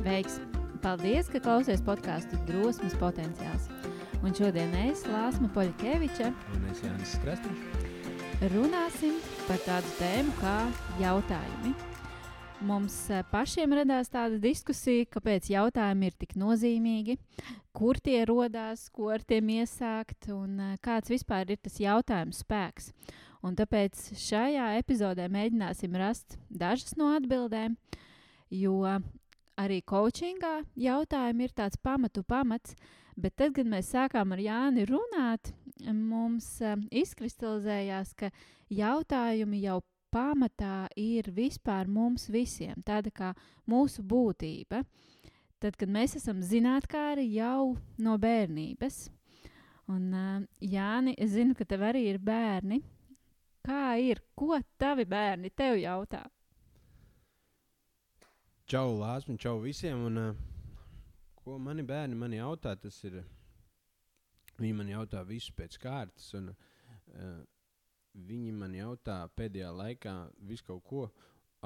Sveiks! Paldies, ka klausies podkāstu drosmes potenciāls. Un šodien es, Lāsma Poļkeviča, Un es Jānis Krastīns. runāsim par tādu tēmu kā jautājumi. Mums eh, pašiem radās tāda diskusija, kāpēc jautājumi ir tik nozīmīgi, kur tie radās, ko ar tiem iesākt un eh, kāds vispār ir tas jautājuma spēks. Un tāpēc šajā epizodē mēģināsim rast dažas no atbildēm, jo arī coachingā jautājumi ir tāds pamatu pamats, bet tad, kad mēs sākām ar Jāni runāt, mums uh, izkristalizējās, ka jautājumi jau pamatā ir vispār mums visiem, tāda kā mūsu būtība. Tad, kad mēs esam zinātnākāri jau no bērnības, un uh, Jāni, es zinu, ka tev arī ir bērni. Kā ir? Ko tavi bērni tev jautā? Čau, Lāsma, čau visiem. Un, uh, ko mani bērni man jautā, tas ir. Viņi man jautā visu pēc kārtas. Un, uh, viņi man jautā pēdējā laikā visu kaut ko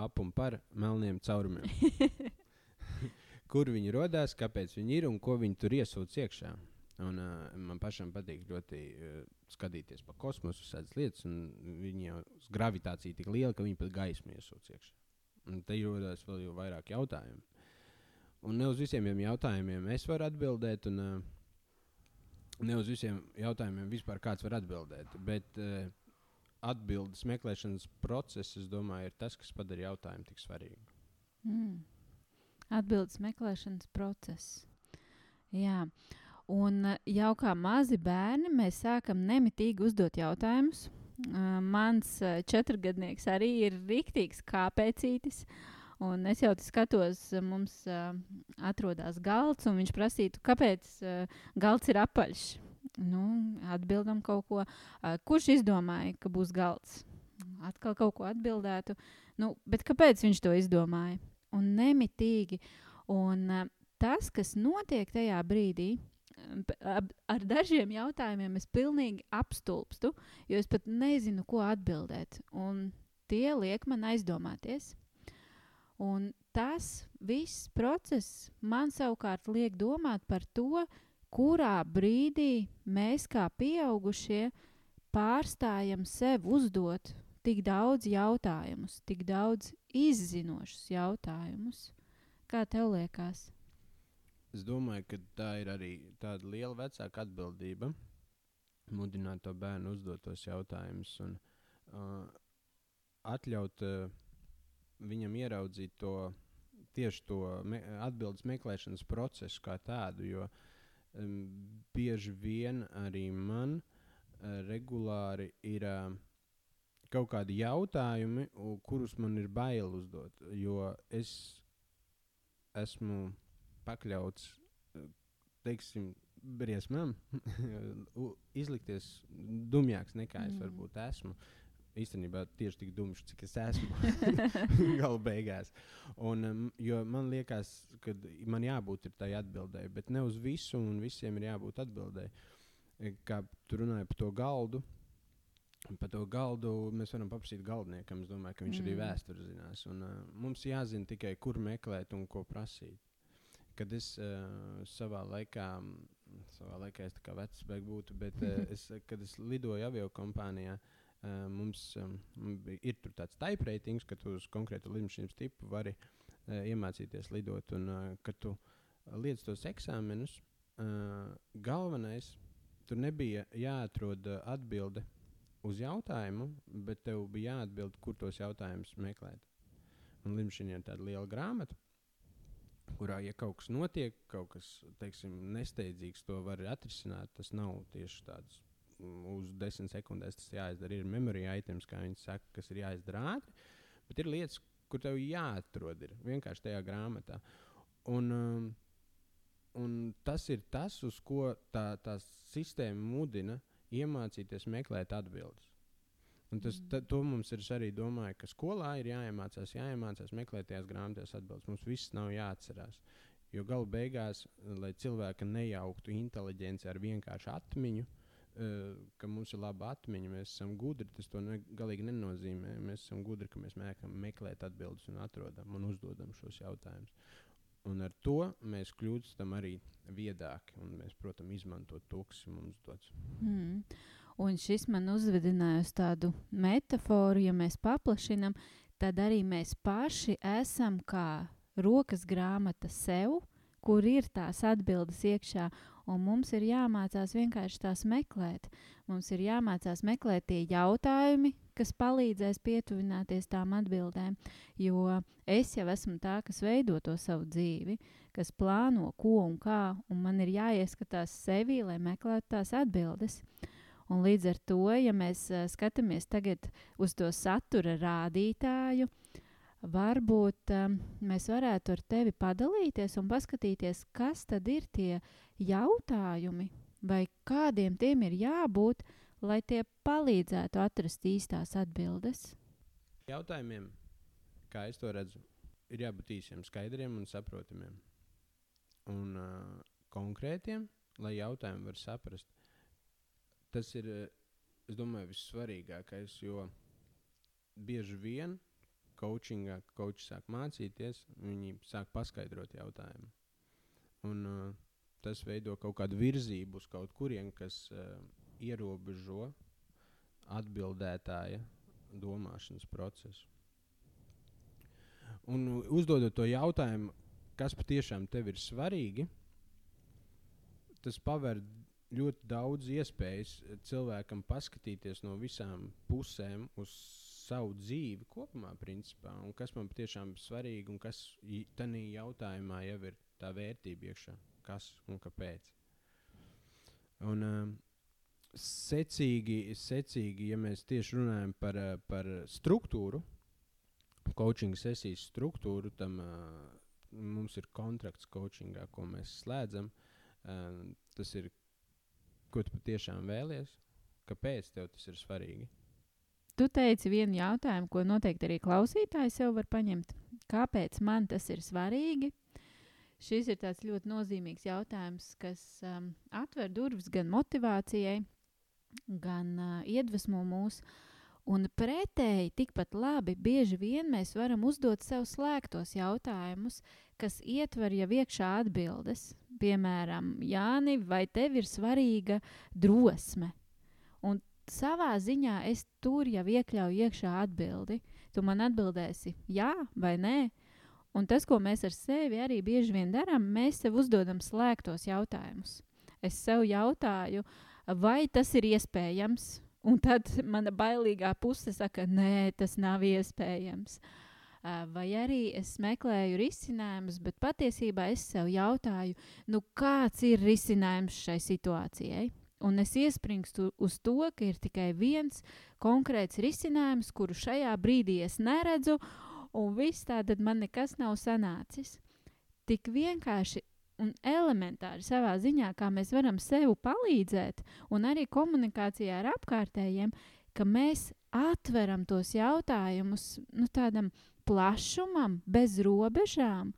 ap un par melniem caurumiem. Kur viņi radās, kāpēc viņi ir un ko viņi tur iesūdz iekšā. Un, uh, man pašam patīk ļoti uh, skatīties pa kosmosu, tādas lietas, un viņi jau gravitācija tik liela, ka viņi pat gaismu iesūdz iekšā. Un te rodas vēl jau vairāk jautājumu. Un ne uz visiem jautājumiem es varu atbildēt, un uh, ne uz visiem jautājumiem vispār kāds var atbildēt. Bet uh, atbildes meklēšanas process, es domāju, ir tas, kas padara jautājumu tik svarīgu. Mm. Atbildes meklēšanas process. Jā. Un jau kā mazi bērni mēs sākam nemitīgi uzdot jautājumus. Uh, mans uh, četrgadnieks arī ir rīktīgs kāpēcītis. Un es jau skatos, uh, mums uh, atrodas galds, un viņš prasītu, kāpēc uh, galds ir apaļš. Nu, atbildam kaut ko. Uh, kurš izdomāja, ka būs galds? Atkal kaut ko atbildētu. Nu, bet kāpēc viņš to izdomāja? Un nemitīgi. Un uh, tas, kas notiek tajā brīdī, ab- ar dažiem jautājumiem es pilnīgi apstulbstu, jo es pat nezinu, ko atbildēt. Un tie liek man aizdomāties. Un tas viss process man savukārt liek domāt par to, kurā brīdī mēs kā pieaugušie pārstājam sev uzdot tik daudz jautājumus, tik daudz izzinošus jautājumus. Kā tev liekas? Es domāju, ka tā ir arī tāda liela vecāka atbildība. Mudināt to bērnu uzdot tos jautājumus un uh, atļaut uh, viņam ieraudzīt to tieši to me atbildes meklēšanas procesu kā tādu. Jo um, bieži vien arī man uh, regulāri ir uh, kaut kādi jautājumi, kurus man ir bail uzdot. Jo es esmu pakļauts eh, teiksim, briesmām, izlikties dumjāks nekā es Mm. varbūt esmu. Īstenībā tieši tik dumjš, cik es esmu gala beigās. Un, um, jo man liekas, ka man jābūt ir tai atbildēji, bet ne uz visu, un visiem ir jābūt atbildēji. E, Kā tu runāji par to galdu, par to galdu mēs varam paprasīt galdniekam. Es domāju, ka viņš mm. arī vēsturi zinās. Un, uh, mums jāzina tikai, kur meklēt un ko prasīt. Kad es uh, savā laikā, savā laikā es kā vecs būtu, bet uh, es, kad es lidoju avio kompānijā, uh, mums um, ir tāds type ratings, ka tu uz konkrētu lidmašīnas tipu vari uh, iemācīties lidot. Un, uh, kad tu liec tos eksāmenus, uh, galvenais tur nebija jāatrod uh, atbilde uz jautājumu, bet tev bija jāatbild, kur tos jautājumus meklēt. Un Limšīna ir tāda liela grāmata, kurā, ja kaut kas notiek, kaut kas teiksim, nesteidzīgs, to var atrisināt. Tas nav tieši tāds mm, uz desmit sekundēs, tas jāizdara. Ir memorija items, kā viņi saka, kas ir jāizdara ātri, bet ir lietas, kur tev jāatrod ir vienkārši tajā grāmatā. Un, um, un tas ir tas, uz ko tā, tā sistēma mudina iemācīties meklēt atbildes. Un tas, ta, to mums ir arī domāju, ka skolā ir jāiemācās, jāiemācās meklēt tajās grāmatās atbildes. Mums viss nav jāatcerās. Jo galu beigās, lai cilvēka nejauktu inteliģence ar vienkāršu atmiņu, uh, ka mums ir laba atmiņa, mēs esam gudri. Tas to ne, galīgi nenozīmē. Mēs esam gudri, ka mēs mēkam meklēt atbildes un atrodam un uzdodam šos jautājumus. Un ar to mēs kļūstam arī viedāki. Un mēs, protams, izmantojam to, kas mums dots. Mm. Un šis man uzvedināja uz tādu metaforu, ja mēs paplašinām, tad arī mēs paši esam kā rokas grāmata sev, kur ir tās atbildes iekšā, un mums ir jāmācās vienkārši tās meklēt. Mums ir jāmācās meklēt tie jautājumi, kas palīdzēs pietuvināties tām atbildēm, jo es jau esmu tā, kas veido to savu dzīvi, kas plāno, ko un kā, un man ir jāieskatās sevi, lai meklētu tās atbildes. Un līdz ar to, ja mēs uh, skatāmies tagad uz to satura rādītāju, varbūt um, mēs varētu ar tevi padalīties un paskatīties, kas tad ir tie jautājumi, vai kādiem tiem ir jābūt, lai tie palīdzētu atrast īstās atbildes. Jautājumiem, kā es to redzu, ir jābūt īsiem, skaidriem un saprotamiem. Un uh, konkrētiem, lai jautājumu var saprast. Tas ir, es domāju, vissvarīgākais, jo bieži vien coachingā, coach sāk mācīties, viņi sāk paskaidrot jautājumu. Un, uh, tas veido kaut kādu virzību uz kaut kurien, kas uh, ierobežo atbildētāja domāšanas procesu. Un uzdodot to jautājumu, kas patiešām tev ir svarīgi, tas paver ļoti daudz iespējas cilvēkam paskatīties no visām pusēm uz savu dzīvi kopumā, principā, un kas man patiešām ir svarīgi, un kas tajā jautājumā jau ir tā vērtība iekšā, kas un kāpēc. Un, um, secīgi, secīgi, ja mēs tieši runājam par, uh, par struktūru, coaching sesijas struktūru, tam uh, mums ir kontrakts coachingā, ko mēs slēdzam. Uh, tas ir, ko tu patiešām vēlies, kāpēc tev tas ir svarīgi. Tu teici vienu jautājumu, ko noteikti arī klausītāji sev var paņemt. Kāpēc man tas ir svarīgi? Šis ir ļoti nozīmīgs jautājums, kas um, atver durvis gan motivācijai, gan uh, iedvesmo mūs. Un pretēji tikpat labi bieži vien mēs varam uzdot sev slēgtos jautājumus, kas ietver jau iekšā atbildes. Piemēram, Jāni, vai tev ir svarīga drosme? Un savā ziņā es tur jau iekļauju iekšā atbildi. Tu man atbildēsi, jā vai nē. Un tas, ko mēs ar sevi arī bieži vien darām, mēs sev uzdodam slēgtos jautājumus. Es sev jautāju, vai tas ir iespējams, un tad mana bailīgā puse saka, nē, tas nav iespējams. Vai arī es meklēju risinājumus, bet patiesībā es sev jautāju, nu kāds ir risinājums šai situācijai? Un es iespringstu uz to, ka ir tikai viens konkrēts risinājums, kuru šajā brīdī es neredzu, un viss tā tad man nekas nav sanācis. Tik vienkārši un elementāri savā ziņā, kā mēs varam sev palīdzēt, un arī komunikācijā ar apkārtējiem, ka mēs atveram tos jautājumus nu, tādam plašumam, bez robežām.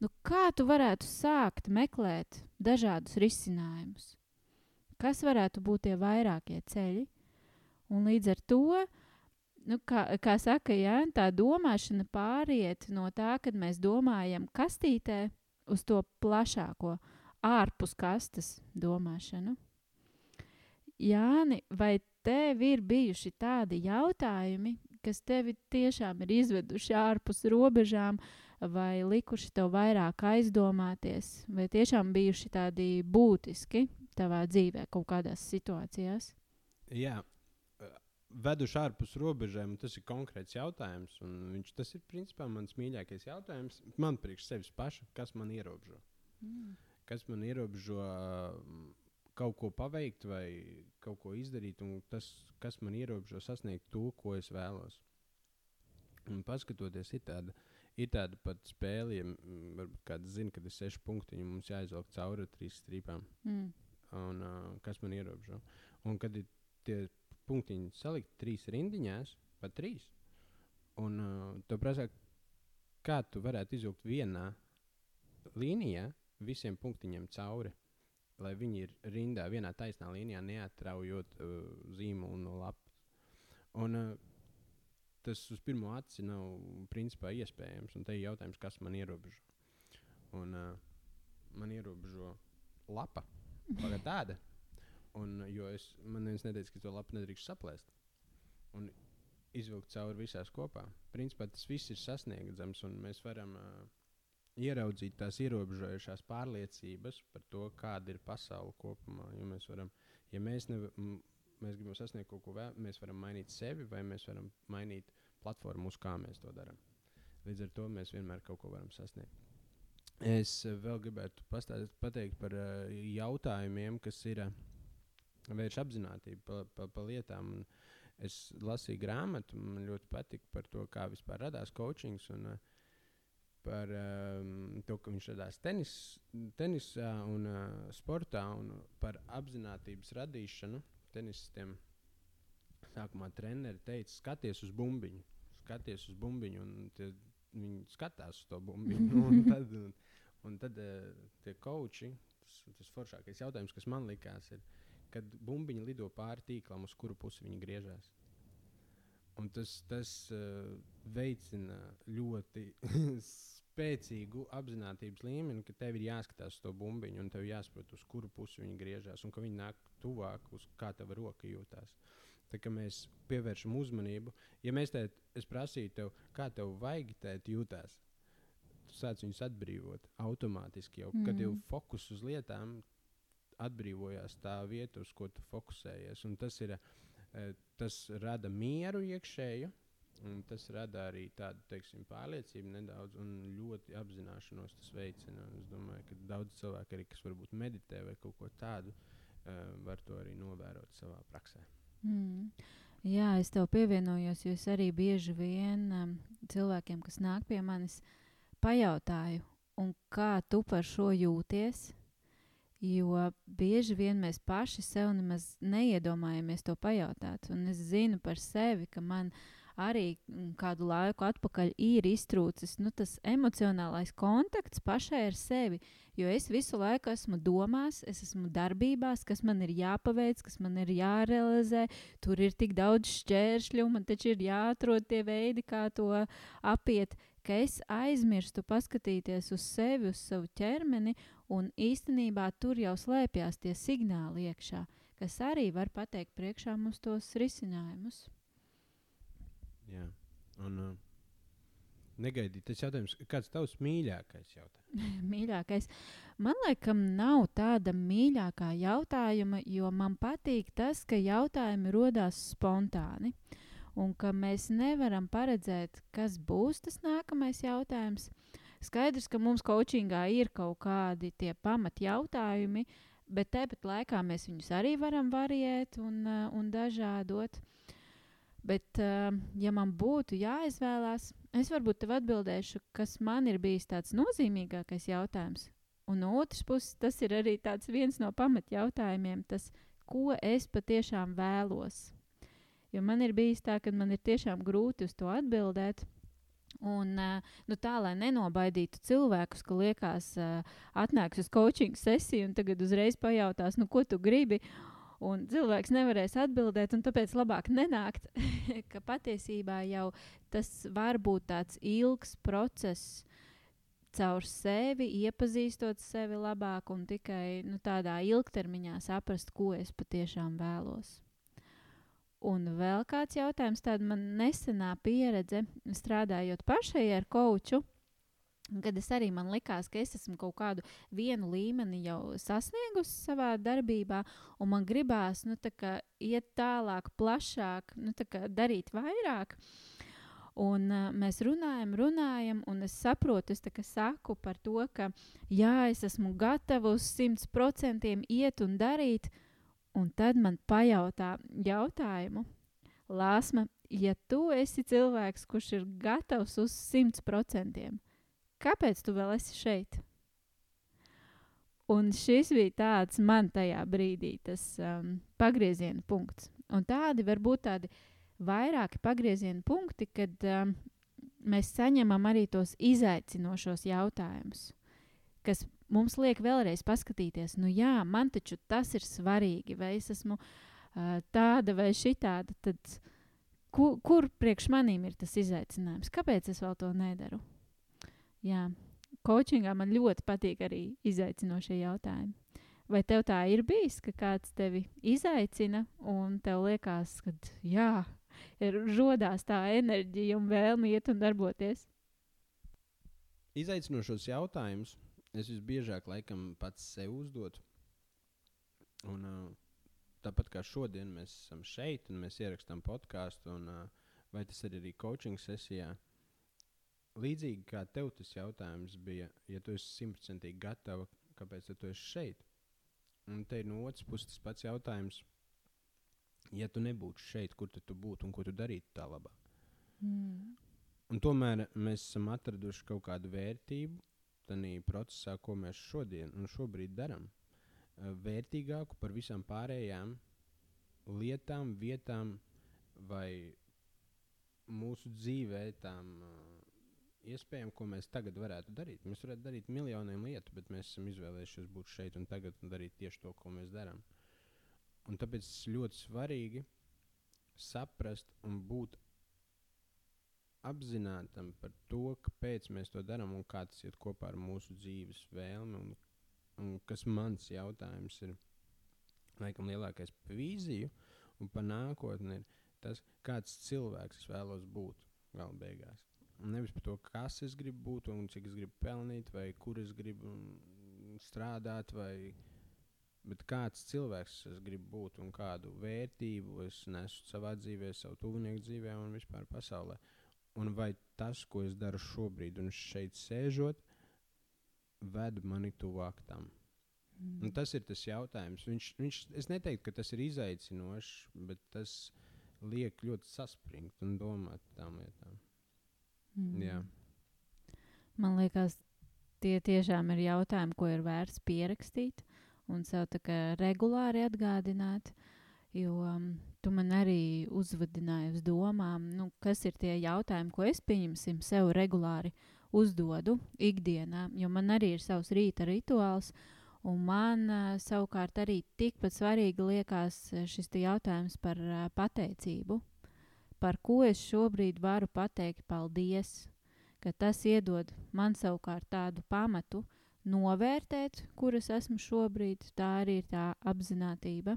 Nu, kā tu varētu sākt meklēt dažādus risinājumus? kas varētu būt tie vairākie ceļi. Un līdz ar to, nu, kā, kā saka, ja, tā domāšana pāriet no tā, kad mēs domājam kastītē, uz to plašāko, ārpus kastes domāšanu. Jāni, vai tev ir bijuši tādi jautājumi, kas tevi tiešām ir izveduši ārpus robežām, vai likuši tev vairāk aizdomāties, vai tiešām bijuši tādi būtiski, tavā dzīvē, kaut kādās situācijās? Jā, veduši ārpus robežām, tas ir konkrēts jautājums. Viņš, tas ir principā mans mīļākais jautājums. Man priekš sevis paša, kas man ierobežo. Mm. Kas man ierobežo kaut ko paveikt vai kaut ko izdarīt, un tas, kas man ierobežo sasniegt to, ko es vēlos. Un paskatoties, ir tāda, ir tāda pat spēle, ja varbūt kāds zina, ka ir seši punkti, un mums jāizvelk cauri trīs strīpām. Mm un uh, kas man ierobežo. Un kad ir tie punktiņi salikt trīs rindiņās, pat trīs, un uh, tu prasa, kā tu varētu izvilkt vienā līnijā visiem punktiņiem cauri, lai viņi ir rindā, vienā taisnā līnijā, neatraujot uh, zīmolu no lapas. Un, uh, tas uz pirmo aci nav principā iespējams, un te ir jautājums, kas man ierobežo. Un uh, man ierobežo lapa, kā tāda. Un, jo es, man viens neteica, ka to lapu nedrīkst saplēst. Un izvilkt cauri visās kopā. Principā tas viss ir sasniegams, un mēs varam uh, ieraudzīt tās ierobežojušās pārliecības par to, kāda ir pasaule kopumā. Jo mēs varam, ja mēs, ne, mēs gribam sasniegt kaut ko vēl, mēs varam mainīt sevi, vai mēs varam mainīt platformu, uz kā mēs to darām. Līdz ar to mēs vienmēr kaut ko varam sasniegt. Es vēl gribētu pastāstīt, pateikt par uh, jautājumiem, kas ir uh, vērš apziņotību par pa, pa lietām. Un es lasīju grāmatu, man ļoti patika par to, kā vispār radās coachings. Un, uh, Par um, to, ka viņš radās tenis, tenisā un uh, sportā, un par apziņotības radīšanu tenisistiem. Sākumā treneris teica, skaties uz bumbiņu, skaties uz bumbiņu, un tie, viņi skatās uz to bumbiņu. Un tad, un, un tad uh, tie koči, tas, tas foršākais jautājums, kas man likās, ir, kad bumbiņa lido pāri tīklam, uz kuru pusi viņi griežas. Un tas, tas uh, veicina ļoti spēcīgu apziņotības līmeni, ka tev ir jāskatās uz to bumbiņu, un tev jāsaprot, uz kuru pusi viņi griežas, un ka viņi nāk tuvāk, uz kā tava roka jūtas. Tā kā mēs pievēršam uzmanību, ja mēs te, es prasītu tev, kā tev vajag tēt jūtās, tu sāc viņus atbrīvot automātiski jau, mm. kad jau fokus uz lietām, atbrīvojās tā vieta, uz ko tu fokusējies. Un tas, ir, e, tas rada mieru iekšēju, un tas rada arī tādu teiksim, pārliecību nedaudz, un ļoti apzināšanos tas veicina. Un es domāju, ka daudz cilvēku, arī, kas varbūt meditē vai kaut ko tādu, e, var to arī novērot savā praksē. Mm. Jā, es tev pievienojos, jo es arī bieži vien um, cilvēkiem, kas nāk pie manis, pajautāju, kā tu par šo jūties. Jo bieži vien mēs paši sev nemaz neiedomājamies to pajautāt. Un es zinu par sevi, ka man arī mm, kādu laiku atpakaļ ir iztrūcis nu, tas emocionālais kontakts pašai ar sevi. Jo es visu laiku esmu domās, es esmu darbībās, kas man ir jāpaveic, kas man ir jārealizē. Tur ir tik daudz šķēršļu, man taču ir jāatrod tie veidi, kā to apiet es aizmirstu paskatīties uz sevi, uz savu ķermeni, un īstenībā tur jau slēpjas tie signāli iekšā, kas arī var pateikt priekšā mums tos risinājumus. Jā, un uh, negaidīt tas jautājums, kāds tavs mīļākais jautājums? mīļākais. Man liekas, nav tāda mīļākā jautājuma, jo man patīk tas, ka jautājumi rodās spontāni. Uh, un ka mēs nevaram paredzēt, kas būs tas nākamais jautājums. Skaidrs, ka mums coachingā ir kaut kādi tie pamat jautājumi, bet tāpat laikā mēs viņus arī varam variēt un, uh, un dažādot. Bet, uh, ja man būtu jāizvēlās, es varbūt tev atbildēšu, kas man ir bijis tāds nozīmīgākais jautājums. Un no otras puses, tas ir arī viens no pamatjautājumiem, tas, ko es patiešām vēlos. Jo man ir bijis tā, ka man ir tiešām grūti uz to atbildēt. Un, nu, tā, lai nenobaidītu cilvēkus, ka liekas, atnāks uz coaching sesiju un tagad uzreiz pajautās, nu, ko tu gribi. Un cilvēks nevarēs atbildēt, un tāpēc labāk nenākt. ka patiesībā jau tas var būt tāds ilgs process, caur sevi, iepazīstot sevi labāk un tikai nu, tādā ilgtermiņā saprast, ko es patiešām vēlos. Un vēl kāds jautājums, tāda man nesenā pieredze strādājot pašai ar koču. Kad es arī man likās, ka es esmu kaut kādu vienu līmeni jau sasniegusi savā darbībā, un man gribās nu, kā, iet tālāk, plašāk, nu, kā, darīt vairāk. Un, uh, mēs runājam, runājam, un es saprotu, es saku par to, ka jā, es esmu gatava uz simts procentiem iet un darīt, Un tad man pajautā jautājumu, Lāsma, ja tu esi cilvēks, kurš ir gatavs uz simt procentiem, kāpēc tu vēl esi šeit? Un šis bija tāds man tajā brīdī, tas um, pagrieziena punkts. Un tādi var būt tādi vairāki pagrieziena punkti, kad um, mēs saņemam arī tos izaicinošos jautājumus, kas mums liek vēlreiz paskatīties, nu jā, man taču tas ir svarīgi, vai es esmu uh, tāda vai šitāda, tad kur, kur priekš manīm ir tas izaicinājums? Kāpēc es vēl to nedaru? Jā, coachingā man ļoti patīk arī izaicinošie jautājumi. Vai tev tā ir bijis, ka kāds tevi izaicina un tev liekas, ka jā, ir rodās tā enerģija un vēlme iet un darboties? Izaicinošos jautājumus es visbiežāk laikam pats sev uzdodu. Un, uh, tāpat kā šodien mēs esam šeit un mēs ierakstām podkāstu, un uh, vai tas ir arī coaching sesijā. Līdzīgi kā tev tas jautājums bija, ja tu esi simtprocentīgi gatava, kāpēc tu esi šeit? Un te ir no otras puses tas pats jautājums, ja tu nebūtu šeit, kur tu būtu un ko tu darītu tā labā. Mm. Un tomēr mēs esam atraduši kaut kādu vērtību tajā procesā, ko mēs šodien un šobrīd darām. Vērtīgāku par visām pārējām lietām, vietām vai mūsu dzīvē tām uh, iespējām, ko mēs tagad varētu darīt. Mēs varētu darīt miljoniem lietu, bet mēs esam izvēlējušies būt šeit un tagad un darīt tieši to, ko mēs darām. Un tāpēc ļoti svarīgi saprast un būt apzinātam par to, kāpēc mēs to darām un kā tas iet kopā ar mūsu dzīves vēlmi. Un, un kas mans jautājums ir, laikam, lielākais par vīziju un par nākotni, ir tas, kāds cilvēks es vēlos būt gala beigās. Nevis par to, kas es gribu būt un cik es gribu pelnīt, vai kur es gribu strādāt, vai kāds cilvēks es gribu būt un kādu vērtību es nesu savā dzīvē, savu tuvinieku dzīvē un vispār pasaulē. Un vai tas, ko es daru šobrīd un šeit sēžot, ved mani tuvāk tam? Mm. Un tas ir tas jautājums. Viņš, viņš, es neteiktu, ka tas ir izaicinošs, bet tas liek ļoti saspringt un domāt par tām lietām. Mm. Jā. Man liekas, tie tiešām ir jautājumi, ko ir vērts pierakstīt un sev regulāri atgādināt. Jo um, tu man arī uzvadināji uz domām, nu, kas ir tie jautājumi, ko es pieņemsim sev regulāri uzdodu ikdienā, jo man arī ir savs rīta rituāls. Un man uh, savukārt arī tikpat svarīgi liekas šis jautājums par uh, pateicību. Par ko es šobrīd varu pateikt paldies, ka tas iedod man savukārt tādu pamatu, novērtēt, kur es esmu šobrīd. Tā arī ir tā apziņotība.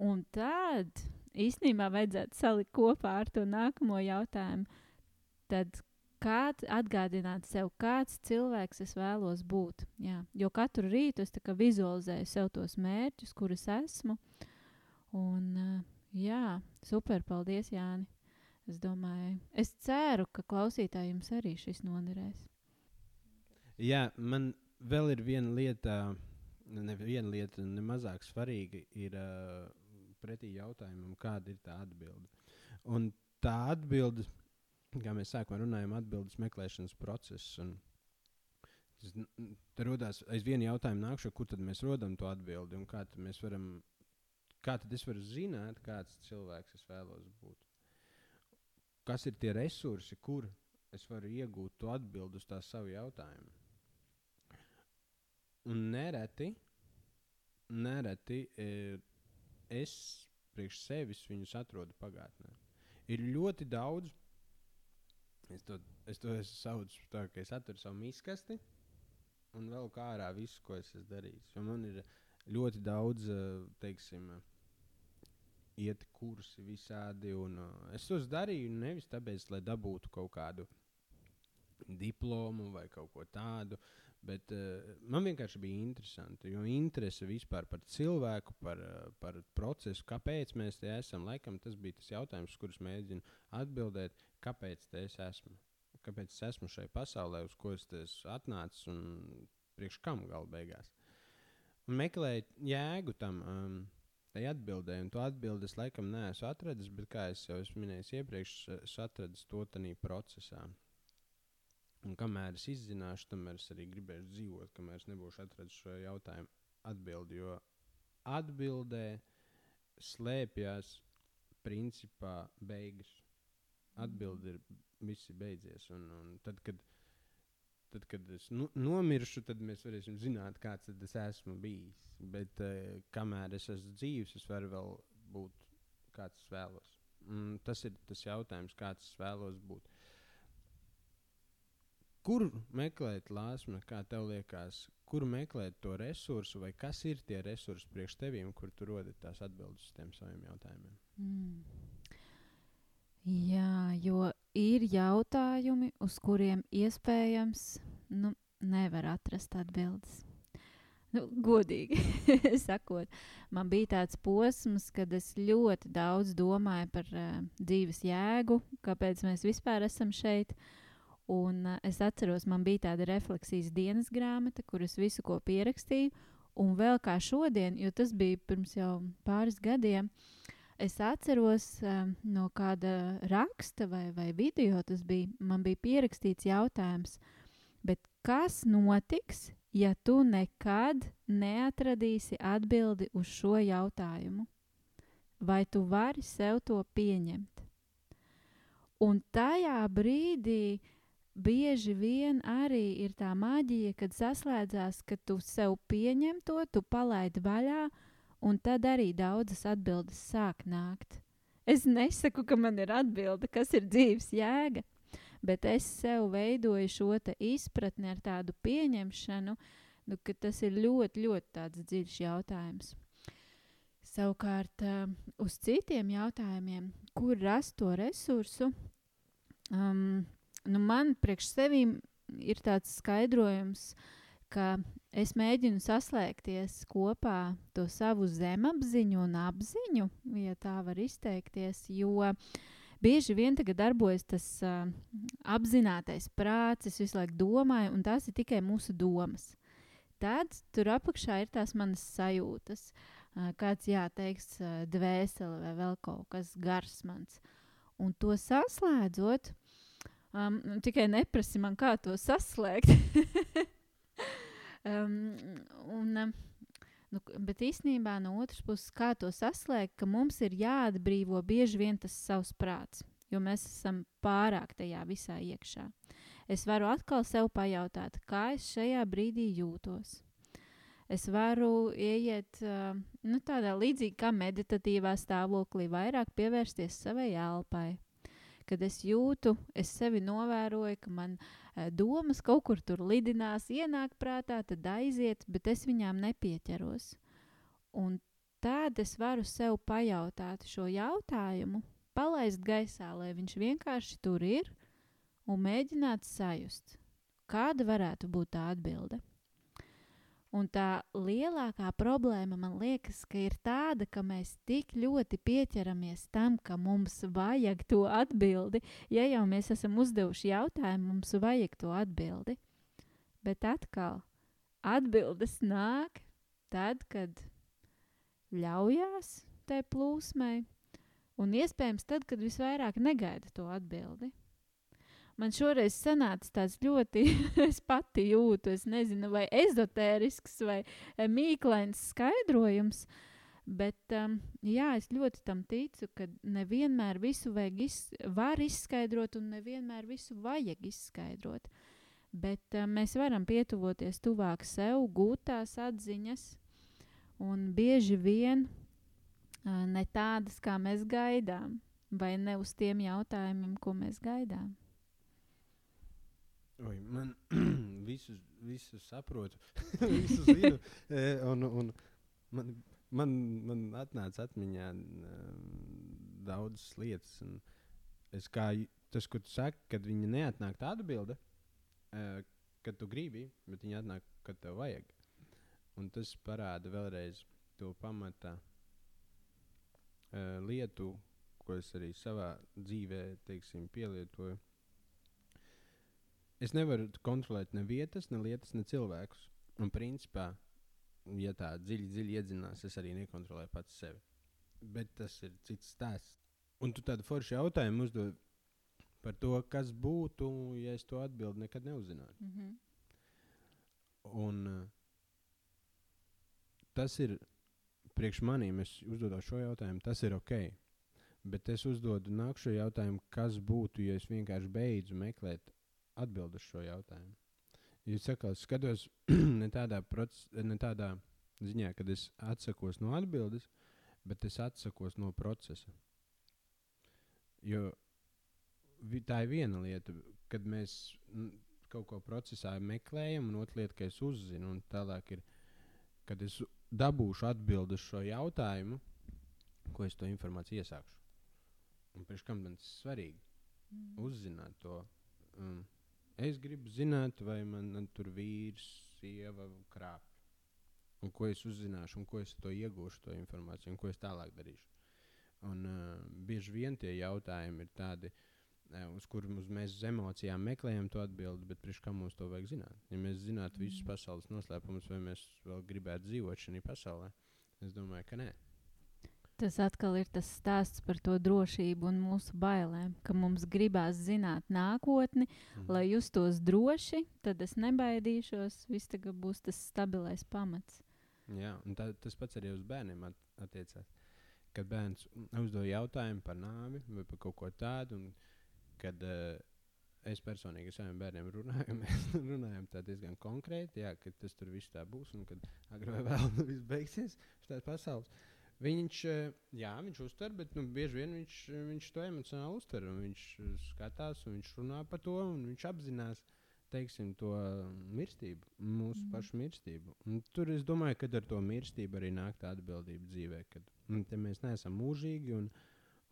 Un tad īstenībā vajadzētu salikt kopā ar to nākamo jautājumu. Tad kāds atgādināt sev, kāds cilvēks es vēlos būt. Jā, jo katru rītu es vizualizēju sev tos mērķus, kurus esmu. Un, jā, super, paldies, Jāni. Es domāju, es ceru, ka klausītājiem arī šis noderēs. Jā, man vēl ir viena lieta, ne viena lieta, ne mazāk svarīga, ir uh, pretī jautājumam, kāda ir tā atbilde. Un tā atbilde, kā mēs sākumā runājam, atbildes meklēšanas process. Tas radās aizvien jautājumu nākšu, kur tad mēs rodam to atbildi un kā mēs varam, kā tad es varu zināt, kāds cilvēks es vēlos būt. Kas ir tie resursi, kur es varu iegūt to atbildi uz tā savu jautājumu? Un nereti, nereti e, es priekš sevis viņus atrodu pagātnē. Ir ļoti daudz, es to, es to es saucu tā, ka es atveru savu miskasti un vēl kā ārā visu, ko es esmu darījis. Jo man ir ļoti daudz, e, teiksim, iet kursi visādi. Un, uh, es tos darīju nevis tāpēc, lai dabūtu kaut kādu diplomu vai kaut ko tādu, Bet uh, man vienkārši bija interesanti, jo interese vispār par cilvēku, par, uh, par procesu, kāpēc mēs te esam. Laikam tas bija tas jautājums, kurus mēģinu atbildēt, kāpēc es esmu. Kāpēc es esmu šai pasaulē, uz ko es esmu atnācis un priekš kam gala beigās. Un meklēju jēgu tam. Um, Tai atbildēju, un to atbildi es laikam neesmu atradis, bet, kā jau es minēju iepriekš, es atradu to tajā procesā. Un kamēr es izzināšu, tamēr es arī gribēšu dzīvot, kamēr es nebūšu atradzis šo jautājumu atbildi. Jo atbildē slēpjas principā beigas. Atbilde ir visi beidzies. Un, un tad, kad, tad, kad es nu, nomiršu, tad mēs varēsim zināt, kāds es esmu bijis. Bet uh, kamēr es esmu dzīves, es varu vēl būt kāds es vēlos. Un tas ir tas jautājums, kāds es vēlos būt. kur meklēt lāsmu, kā tev liekas, kur meklēt to resursu, vai kas ir tie resursi priekš tevīm, kur tu rodi tās atbildes uz tiem saviem jautājumiem? Mm. Jā, jo ir jautājumi, uz kuriem iespējams nu, nevar atrast atbildes. Nu, godīgi sakot, man bija tāds posms, kad es ļoti daudz domāju par uh, dzīves jēgu, kāpēc mēs vispār esam šeit. Uh, Un uh, es atceros, man bija tāda refleksijas dienas grāmata, kuras visu ko pierakstīju. Un vēl kā šodien, jo tas bija pirms jau pāris gadiem, es atceros um, no kāda raksta vai, vai video, tas bija, man bija pierakstīts jautājums, kas notiks, ja tu nekad neatradīsi atbildi uz šo jautājumu? Vai tu vari sev to pieņemt? Un tajā brīdī bieži vien arī ir tā maģija, kad saslēdzās, ka tu sev pieņem to, tu palaidi vaļā, un tad arī daudzas atbildes sāk nākt. Es nesaku, ka man ir atbilde, kas ir dzīves jēga, bet es sev veidoju šo izpratni ar tādu pieņemšanu, nu, ka tas ir ļoti, ļoti dziļš jautājums. Savukārt, uz citiem jautājumiem, kur rast to resursu, um, nu, man priekš sevīm ir tāds skaidrojums, ka es mēģinu saslēgties kopā to savu zemapziņu un apziņu, ja tā var izteikties, jo bieži vien tagad darbojas tas uh, apzinātais prāts, es visu laiku domāju, un tās ir tikai mūsu domas. Tad tur apakšā ir tās manas sajūtas, uh, kāds jāteiks, uh, dvēsele vai vēl kaut kas gars mans. Un to saslēdzot, Um, tikai neprasi man, kā to saslēgt. um, un, nu, bet īstenībā no otras puses, kā to saslēgt, ka mums ir jāatbrīvo bieži vien tas savs prāts, jo mēs esam pārāk tajā visā iekšā. Es varu atkal sev pajautāt, kā es šajā brīdī jūtos. Es varu ieiet nu, tādā līdzīgi kā meditatīvā stāvoklī, vairāk pievērsties savai elpai kad es jūtu, es sevi novēroju, ka man e, domas kaut kur tur lidinās, ienāk prātā, tad aiziet, bet es viņām nepieķeros. Un tad es varu sev pajautāt šo jautājumu, palaist gaisā, lai viņš vienkārši tur ir un mēģināt sajust, kāda varētu būt tā atbilde. Un tā lielākā problēma man liekas, ka ir tāda, ka mēs tik ļoti pieķeramies tam, ka mums vajag to atbildi. Ja jau mēs esam uzdevuši jautājumu, mums vajag to atbildi. Bet atkal, atbildes nāk tad, kad ļaujās tai plūsmai, un iespējams tad, kad visvairāk negaida to atbildi man šoreiz sanāca tāds ļoti, es pati jūtu, es nezinu, vai ezotērisks vai eh, mīklains skaidrojums. Bet um, jā, es ļoti tam ticu, ka nevienmēr visu iz, var izskaidrot, un nevienmēr visu vajag izskaidrot. Bet um, mēs varam pietuvoties tuvāk sev, gūt tās atziņas, un bieži vien uh, ne tādas, kā mēs gaidām, vai ne uz tiem jautājumiem, ko mēs gaidām. Oi, man visu, visu saprotu, visu zinu. E, un, un man, man, man atnāca atmiņā um, daudzas lietas. Es kā tas, ko tu saki, kad viņi neatnāk tā atbilde, uh, kad tu gribi, bet viņi atnāk, kad tev vajag. Un tas parāda vēlreiz to pamatā uh, lietu, ko es arī savā dzīvē teiksim, pielietoju es nevaru kontrolēt ne vietas, ne lietas, ne cilvēkus. Un principā, ja tā dziļi, dziļi iedzinās, es arī nekontrolēju pats sevi. Bet tas ir cits stāsts. Un tu tādu foršu jautājumu uzdod par to, kas būtu, ja es to atbildi nekad neuzzinātu. Mm -hmm. Un uh, tas ir priekš maniem, es uzdodu šo jautājumu, tas ir ok. Bet es uzdodu nākamo jautājumu, kas būtu, ja es vienkārši beidzu meklēt atbild uz šo jautājumu. Jūs sakāt, skatos ne tādā, proces, ne tādā ziņā, kad es atsakos no atbildes, bet es atsakos no procesa. Jo tā ir viena lieta, kad mēs kaut ko procesā meklējam, un otra lieta, ka es uzzinu. Un tālāk ir, kad es dabūšu atbildi uz šo jautājumu, ko es to informāciju iesākšu. Un priekš kam man tas svarīgi? Mm. Uzzināt to. Um, es gribu zināt, vai man, tur vīrs, sieva krāpj. Un ko es uzzināšu, un ko es to iegūšu, to informāciju, un ko es tālāk darīšu. Un, uh, bieži vien tie jautājumi ir tādi, uh, uz kuriem mēs uz emocijām meklējam to atbildi, bet priekš kam mums to vajag zināt? Ja mēs zinātu mm. visus pasaules noslēpumus, vai mēs vēl gribētu dzīvot šajā pasaulē, es domāju, ka nē. Tas atkal ir tas stāsts par to drošību un mūsu bailēm, ka mums gribās zināt nākotni, mm. lai justos droši, tad es nebaidīšos. Viss tagad būs tas stabilais pamats. Jā, un tā, tas pats arī uz bērniem at attiecās. Kad bērns uzdod jautājumu par nāvi vai par kaut ko tādu, un kad uh, es personīgi ar saviem bērniem runāju, mēs runājam diezgan konkrēti, jā, ka tas tur viss tā būs, un kad agrāk vai vēl viss beigsies, šīs pasaules. Viņš, eh, jā, viņš uztver, bet nu, bieži vien viņš, viņš to emocionāli uztver. Viņš skatās, un viņš runā par to, un viņš apzinās teiksim, to mirstību, mūsu mm. pašu mirstību. Un tur es domāju, ka ar to mirstību arī nāk tā atbildība dzīvē, ka nu, mēs neesam mūžīgi un,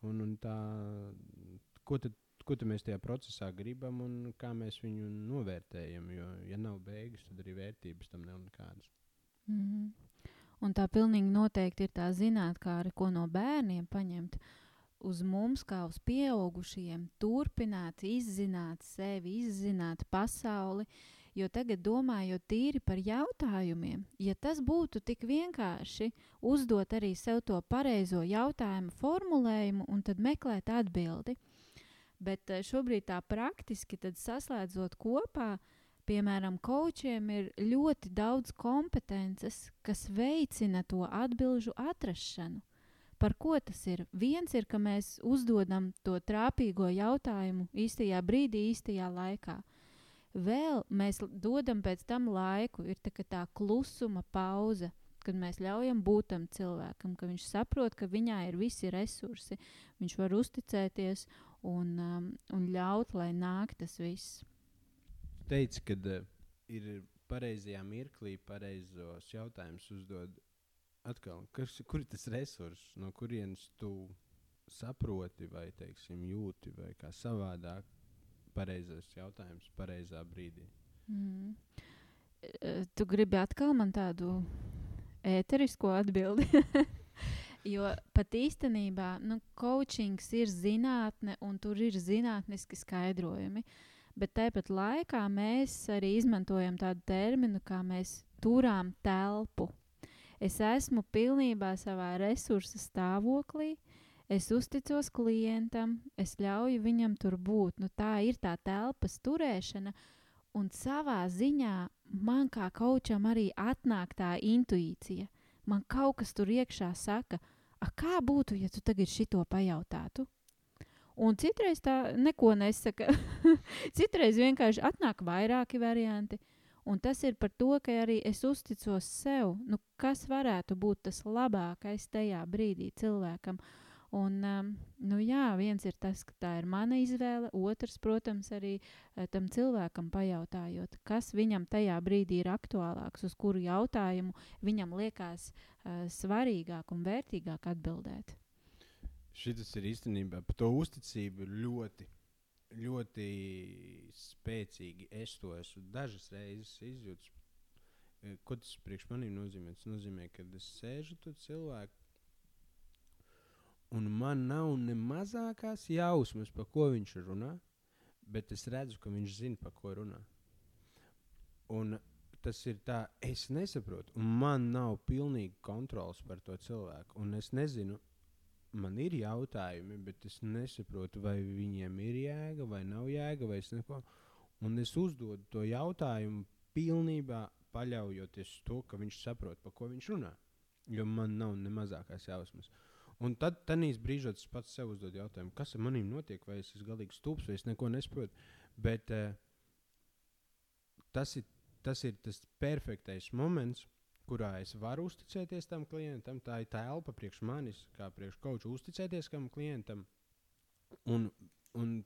un, un tā, ko tad, ko tad mēs tajā procesā gribam un kā mēs viņu novērtējam. Jo, ja nav beigas, tad arī vērtības tam nav nekādas. Mm -hmm. Un tā pilnīgi noteikti ir tā zinātnē, ko no bērniem paņemt uz mums, kā uz pieaugušiem, turpināt, izzināt sevi, izzināt pasauli. Jo tagad, domājot tīri par jautājumiem, ja tas būtu tik vienkārši uzdot arī sev to pareizo jautājumu formulējumu un tad meklēt atbildi. Bet eh, šobrīd tā praktiski saslēdzot kopā, uh, Piemēram, kočiem ir ļoti daudz kompetences, kas veicina to atbildžu atrašanu. Par ko tas ir? Viens ir, ka mēs uzdodam to trāpīgo jautājumu īstajā brīdī, īstajā laikā. Vēl mēs dodam pēc tam laiku, ir tā, tā klusuma pauze, kad mēs ļaujam būt tam cilvēkam, ka viņš saprot, ka viņā ir visi resursi, viņš var uzticēties un, um, un ļaut, lai nāk tas viss teici, ka uh, ir pareizajā mirklī pareizos jautājumus uzdod. Atkal, kas, kur ir tas resurs, no kurienes tu saproti, vai teiksim, jūti, vai kā savādāk pareizais jautājums pareizā brīdī? Mm. Tu gribi atkal man tādu ēterisku atbildi. jo pat īstenībā nu, coachings ir zinātne, un tur ir zinātniski skaidrojumi. Uh, bet tāpat laikā mēs arī izmantojam tādu terminu, kā mēs turām telpu. Es esmu pilnībā savā resursa stāvoklī, es uzticos klientam, es ļauju viņam tur būt. Nu, tā ir tā telpas turēšana, un savā ziņā man kā kočam arī atnāk tā intuīcija. Man kaut kas tur iekšā saka, kā būtu, ja tu tagad šito pajautātu? Un citreiz tā neko nesaka. citreiz vienkārši atnāk vairāki varianti. Un tas ir par to, ka arī es uzticos sev, nu, kas varētu būt tas labākais tajā brīdī cilvēkam. Un, um, nu, jā, viens ir tas, ka tā ir mana izvēle, otrs, protams, arī uh, tam cilvēkam pajautājot, kas viņam tajā brīdī ir aktuālāks, uz kuru jautājumu viņam liekas uh, svarīgāk un vērtīgāk atbildēt. Šis ir īstenībā par to uzticību ļoti, ļoti spēcīgi. Es to esmu dažas reizes izjūtis. Eh, ko tas priekš maniem nozīmē? Tas nozīmē, ka es sēžu tur cilvēku, un man nav ne mazākās jausmas, par ko viņš runā, bet es redzu, ka viņš zina, par ko runā. Un tas ir tā, es nesaprotu, un man nav pilnīgi kontrols par to cilvēku. Un es nezinu, man ir jautājumi, bet es nesaprotu, vai viņiem ir jēga vai nav jēga. Vai es, neko, un es uzdodu to jautājumu pilnībā paļaujoties uz to, ka viņš saprot, par ko viņš runā. Jo man nav ne mazākās jausmas. Un tad, tad brīžos, es pats sev uzdodu jautājumu, kas ar maniem notiek, vai es esmu galīgi stulbs, vai es neko nesaprotu. Bet uh, tas, ir, tas ir tas perfektais moments, kurā es varu uzticēties tam klientam. Tā ir telpa priekš manis, kā priekš koča, uzticēties tam klientam. Un, un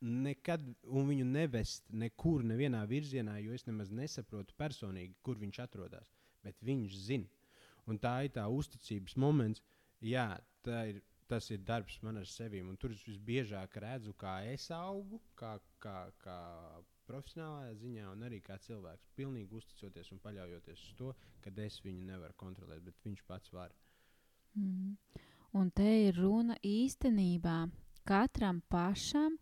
nekad un viņu nevest nekur, nevienā virzienā, jo es nemaz nesaprotu personīgi, kur viņš atrodas. Bet viņš zina. Un tā ir tā uzticības moments. Jā, ir, tas ir darbs man ar sevi. Tur es visbiežāk redzu, kā es augu, kā, kā, kā profesionālajā ziņā, un arī kā cilvēks. Pilnīgi uzticoties un paļaujoties uz to, ka es viņu nevaru kontrolēt, bet viņš pats var. Mm. Un te ir runa īstenībā katram pašam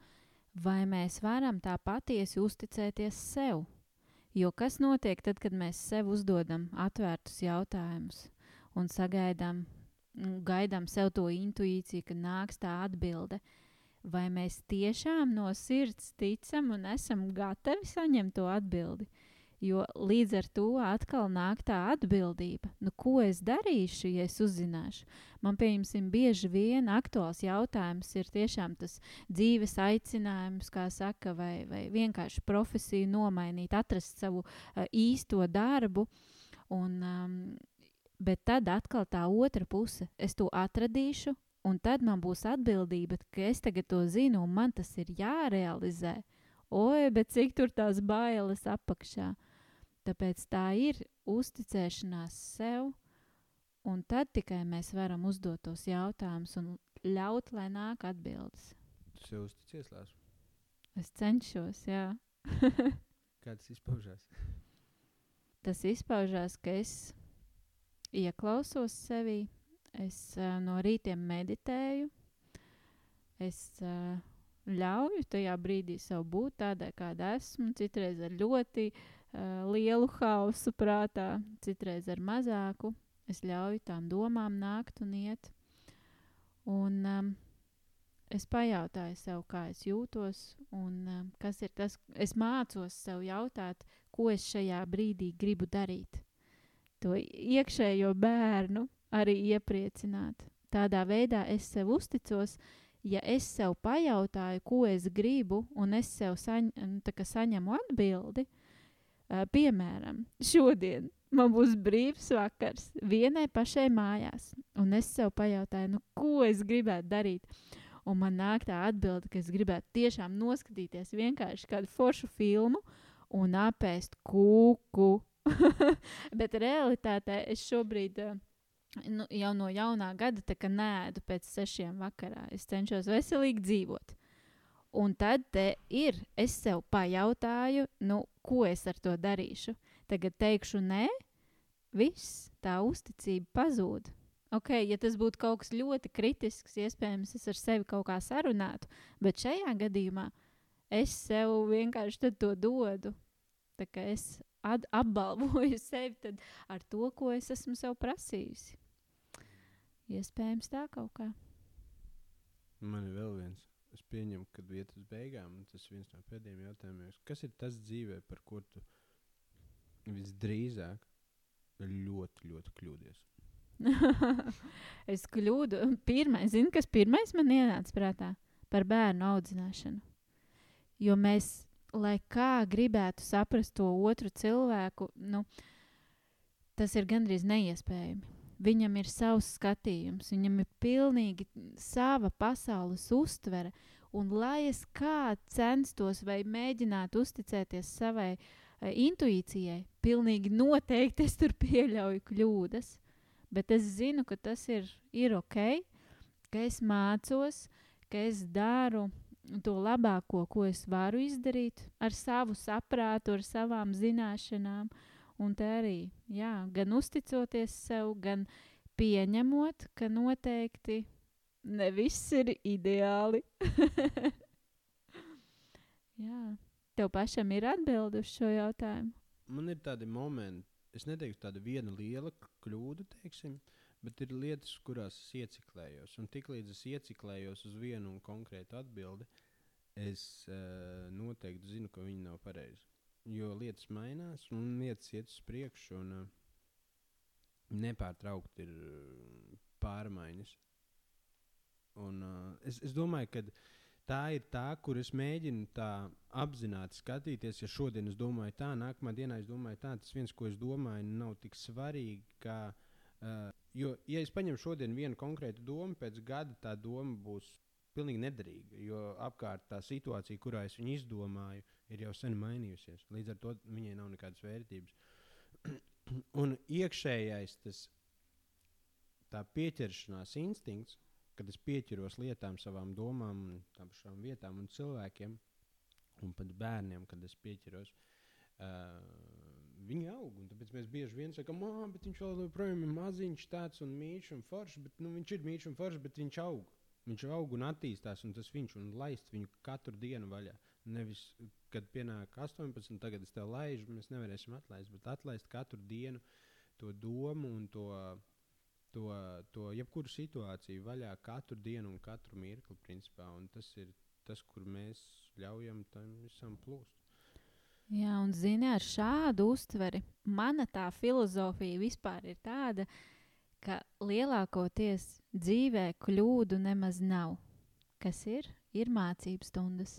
vai mēs varam tā patiesi uzticēties sev? Jo kas notiek tad, kad mēs sev uzdodam atvērtus jautājumus un sagaidām, gaidām sev to intuīciju, ka nāks tā atbilde? Vai mēs tiešām no sirds ticam un esam gatavi saņemt to atbildi? Jo līdz ar to atkal nāk tā atbildība, nu, ko es darīšu, ja es uzzināšu. Man, pieņemsim, bieži vien aktuāls jautājums ir tiešām tas dzīves aicinājums, kā saka, vai, vai vienkārši profesiju nomainīt, atrast savu uh, īsto darbu. Un, um, bet tad atkal tā otra puse, es to atradīšu, un tad man būs atbildība, ka es tagad to zinu, un man tas ir jārealizē. Oi, bet cik tur tās bailes apakšā. Tāpēc tā ir uzticēšanās sev, un tad tikai mēs varam uzdot tos jautājumus un ļaut, lai nāk atbildes. Tu sev uzticies, Lārs? Es cenšos, jā. Kā tas izpaužās? Tas izpaužās, ka es ieklausos sevī, es uh, no rītiem meditēju, es uh, ļauju tajā brīdī sev būt tādai, kāda esmu, citreiz ar ļoti uh, lielu hausu prātā, citreiz ar mazāku. Es ļauju tām domām nākt un iet. Un um, es pajautāju sev, kā es jūtos, un um, kas ir tas, es mācos sev jautāt, ko es šajā brīdī gribu darīt. To iekšējo bērnu arī iepriecināt. Tādā veidā es sev uzticos, ja es sev pajautāju, ko es gribu, un es sev saņ, saņemu atbildi, piemēram, šodien man būs brīvs vakars vienai pašai mājās, un es sev pajautāju, nu, ko es gribētu darīt. Un man nāk tā atbilde, ka es gribētu tiešām noskatīties vienkārši kādu foršu filmu un apēst kūku. Bet realitātē es šobrīd uh, nu, jau no jaunā gada nēdu pēc sešiem vakarā. Es cenšos veselīgi dzīvot. Un tad ir, es sev pajautāju, nu, ko es ar to darīšu. Tagad teikšu, nē, viss tā uzticība pazūd. Ok, ja tas būtu kaut kas ļoti kritisks, iespējams, es ar sevi kaut kā sarunātu, bet šajā gadījumā es sev vienkārši to dodu. Tā kā es apbalvoju sevi ar to, ko es esmu sev prasījusi. Iespējams, tā kaut kā. Man ir vēl viens es pieņemu, ka iet uz beigām, tas ir viens no pēdējiem jautājumiem. Kas ir tas dzīvē, par ko tu visdrīzāk ļoti, ļoti kļūdies? es kļūdu. Pirmais, zini, kas pirmais man ienāca prātā par bērnu audzināšanu. Jo mēs, lai kā gribētu saprast to otru cilvēku, nu, tas ir gandrīz neiespējami. Viņam ir savs skatījums, viņam ir pilnīgi sava pasaules uztvere. Un lai es kā censtos vai mēģinātu uzticēties savai uh, intuīcijai, pilnīgi noteikti es tur pieļauju kļūdas. Bet es zinu, ka tas ir, ir ok, ka es mācos, ka es daru to labāko, ko es varu izdarīt ar savu saprātu, ar savām zināšanām. Uh, Un te arī, jā, gan uzticoties sev, gan pieņemot, ka noteikti ne viss ir ideāli. jā, tev pašam ir atbildi uz šo jautājumu. Man ir tādi momenti, es neteiktu tāda viena liela kļūda, teiksim, bet ir lietas, kurās es ieciklējos. Un tiklīdz es ieciklējos uz vienu konkrētu atbildi, es uh, noteikti zinu, ka viņi nav pareizi jo lietas mainās un lietas iet uz priekšu. Un, uh, nepārtraukti ir uh, pārmaiņas. Un, uh, es, es domāju, ka tā ir tā, kur es mēģinu tā apzināti skatīties. Ja šodien es domāju tā, nākamā dienā es domāju tā, tas viens, ko es domāju, nav tik svarīgi. Kā, uh, jo, ja es paņemu šodien vienu konkrētu domu, pēc gada tā doma būs pilnīgi nederīga. Jo apkārt tā situācija, kurā es viņu izdomāju, ir jau sen mainījusies. Līdz ar to viņai nav nekādas vērtības. un iekšējais tas pieķeršanās instinkts, kad es pieķeros lietām, savām domām, pašām vietām un cilvēkiem, un pat bērniem, kad es pieķeros. Uh, viņi aug. Tāpēc mēs bieži vien sakām, ah, bet viņš vēl joprojām ir maziņš, tāds un mīļš un foršs. Bet, nu, viņš ir mīļš un foršs, bet viņš aug. Viņš aug un attīstās, un tas viņš un laist viņu katru dienu vaļā. Nevis, kad pienāk 18, tagad es tev laižu, mēs nevarēsim atlaist, bet atlaist katru dienu to domu un to, to, to jebkuru situāciju vaļā katru dienu un katru mirkli. Principā, un tas ir tas, kur mēs ļaujam tam visam plūst. Jā, un zini, ar šādu uztveri mana tā filozofija vispār ir tāda, ka lielākoties dzīvē kļūdu nemaz nav. Kas ir? Ir mācības stundas,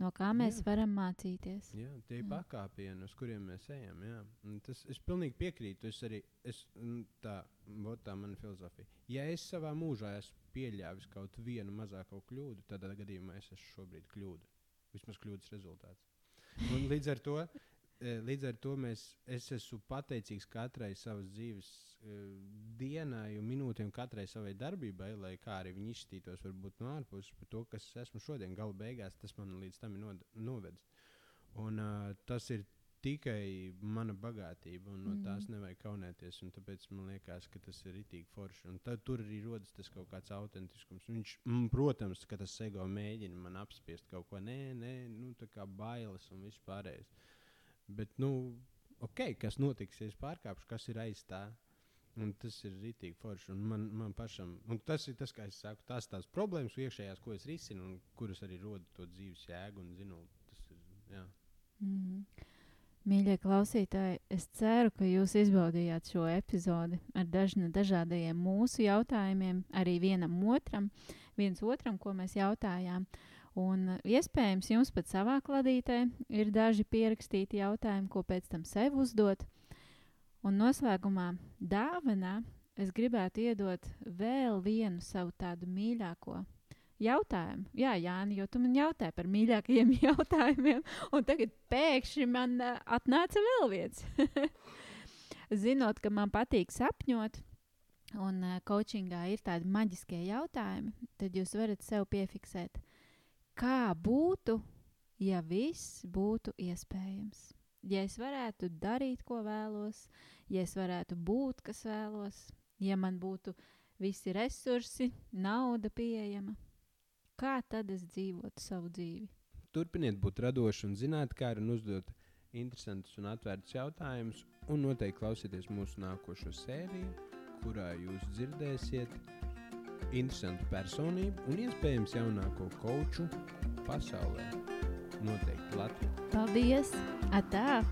no kā mēs jā. varam mācīties. Jā, tie ir pakāpieni, uz kuriem mēs ejam. Jā. Tas, es pilnīgi piekrītu. Es arī es, tā, tā mana filozofija. Ja es savā mūžā esmu pieļāvis kaut vienu mazāko kļūdu, tad gadījumā es esmu šobrīd kļūda. Vismaz kļūdas rezultāts. Un līdz ar to, e, līdz ar to mēs, es esmu pateicīgs katrai savas dzīves dienai un minūtēm, katrai savai darbībai, lai kā arī viņi izskatītos, varbūt no ārpuses par to, kas esmu šodien. Galu beigās tas man līdz tam ir novedis. Un, uh, tas ir tikai mana bagātība, un no mm. tās nevajag kaunēties. Tāpēc man liekas, ka tas ir rītīgi forši. Un tad tur arī rodas tas kaut kāds autentiskums. Viņš, mm, protams, ka tas ego mēģina man apspiest kaut ko, nē, nē, nu, tā kā bailes un viss pārējais. Bet, nu, ok, kas notiks, ja es pārkāpšu, kas ir aiz tā? Un tas ir rītīgi forši. Man, man pašam, tas ir tas, kā es saku, tās tās problēmas iekšējās, ko es risinu, un kuras arī roda to dzīves jēgu un zinu. Tas ir, jā. Mm. Mīļie klausītāji, es ceru, ka jūs izbaudījāt šo epizodi ar dažna, dažādiem mūsu jautājumiem, arī vienam otram, viens otram, ko mēs jautājām. Un iespējams, jums pat savā kladītē ir daži pierakstīti jautājumi, ko pēc tam sev uzdot. Un noslēgumā dāvanā es gribētu iedot vēl vienu savu tādu mīļāko jautājumu. Jā, Jāni, jo tu man jautāji par mīļākajiem jautājumiem, un tagad pēkšņi man uh, atnāca vēl viens. Zinot, ka man patīk sapņot, un uh, coachingā ir tādi maģiskie jautājumi, tad jūs varat sev piefiksēt, kā būtu, ja viss būtu iespējams. Ja es varētu darīt, ko vēlos, ja es varētu būt, kas vēlos, ja man būtu visi resursi, nauda pieejama, Kā tad es dzīvotu savu dzīvi? Turpiniet būt radoši un zinātnīgi un uzdot interesantus un atvērtus jautājumus. Un noteikti klausieties mūsu nākošo sēriju, kurā jūs dzirdēsiet interesantu personību un iespējams jaunāko koču pasaulē. Noteikti Latvijā. Paldies! Até!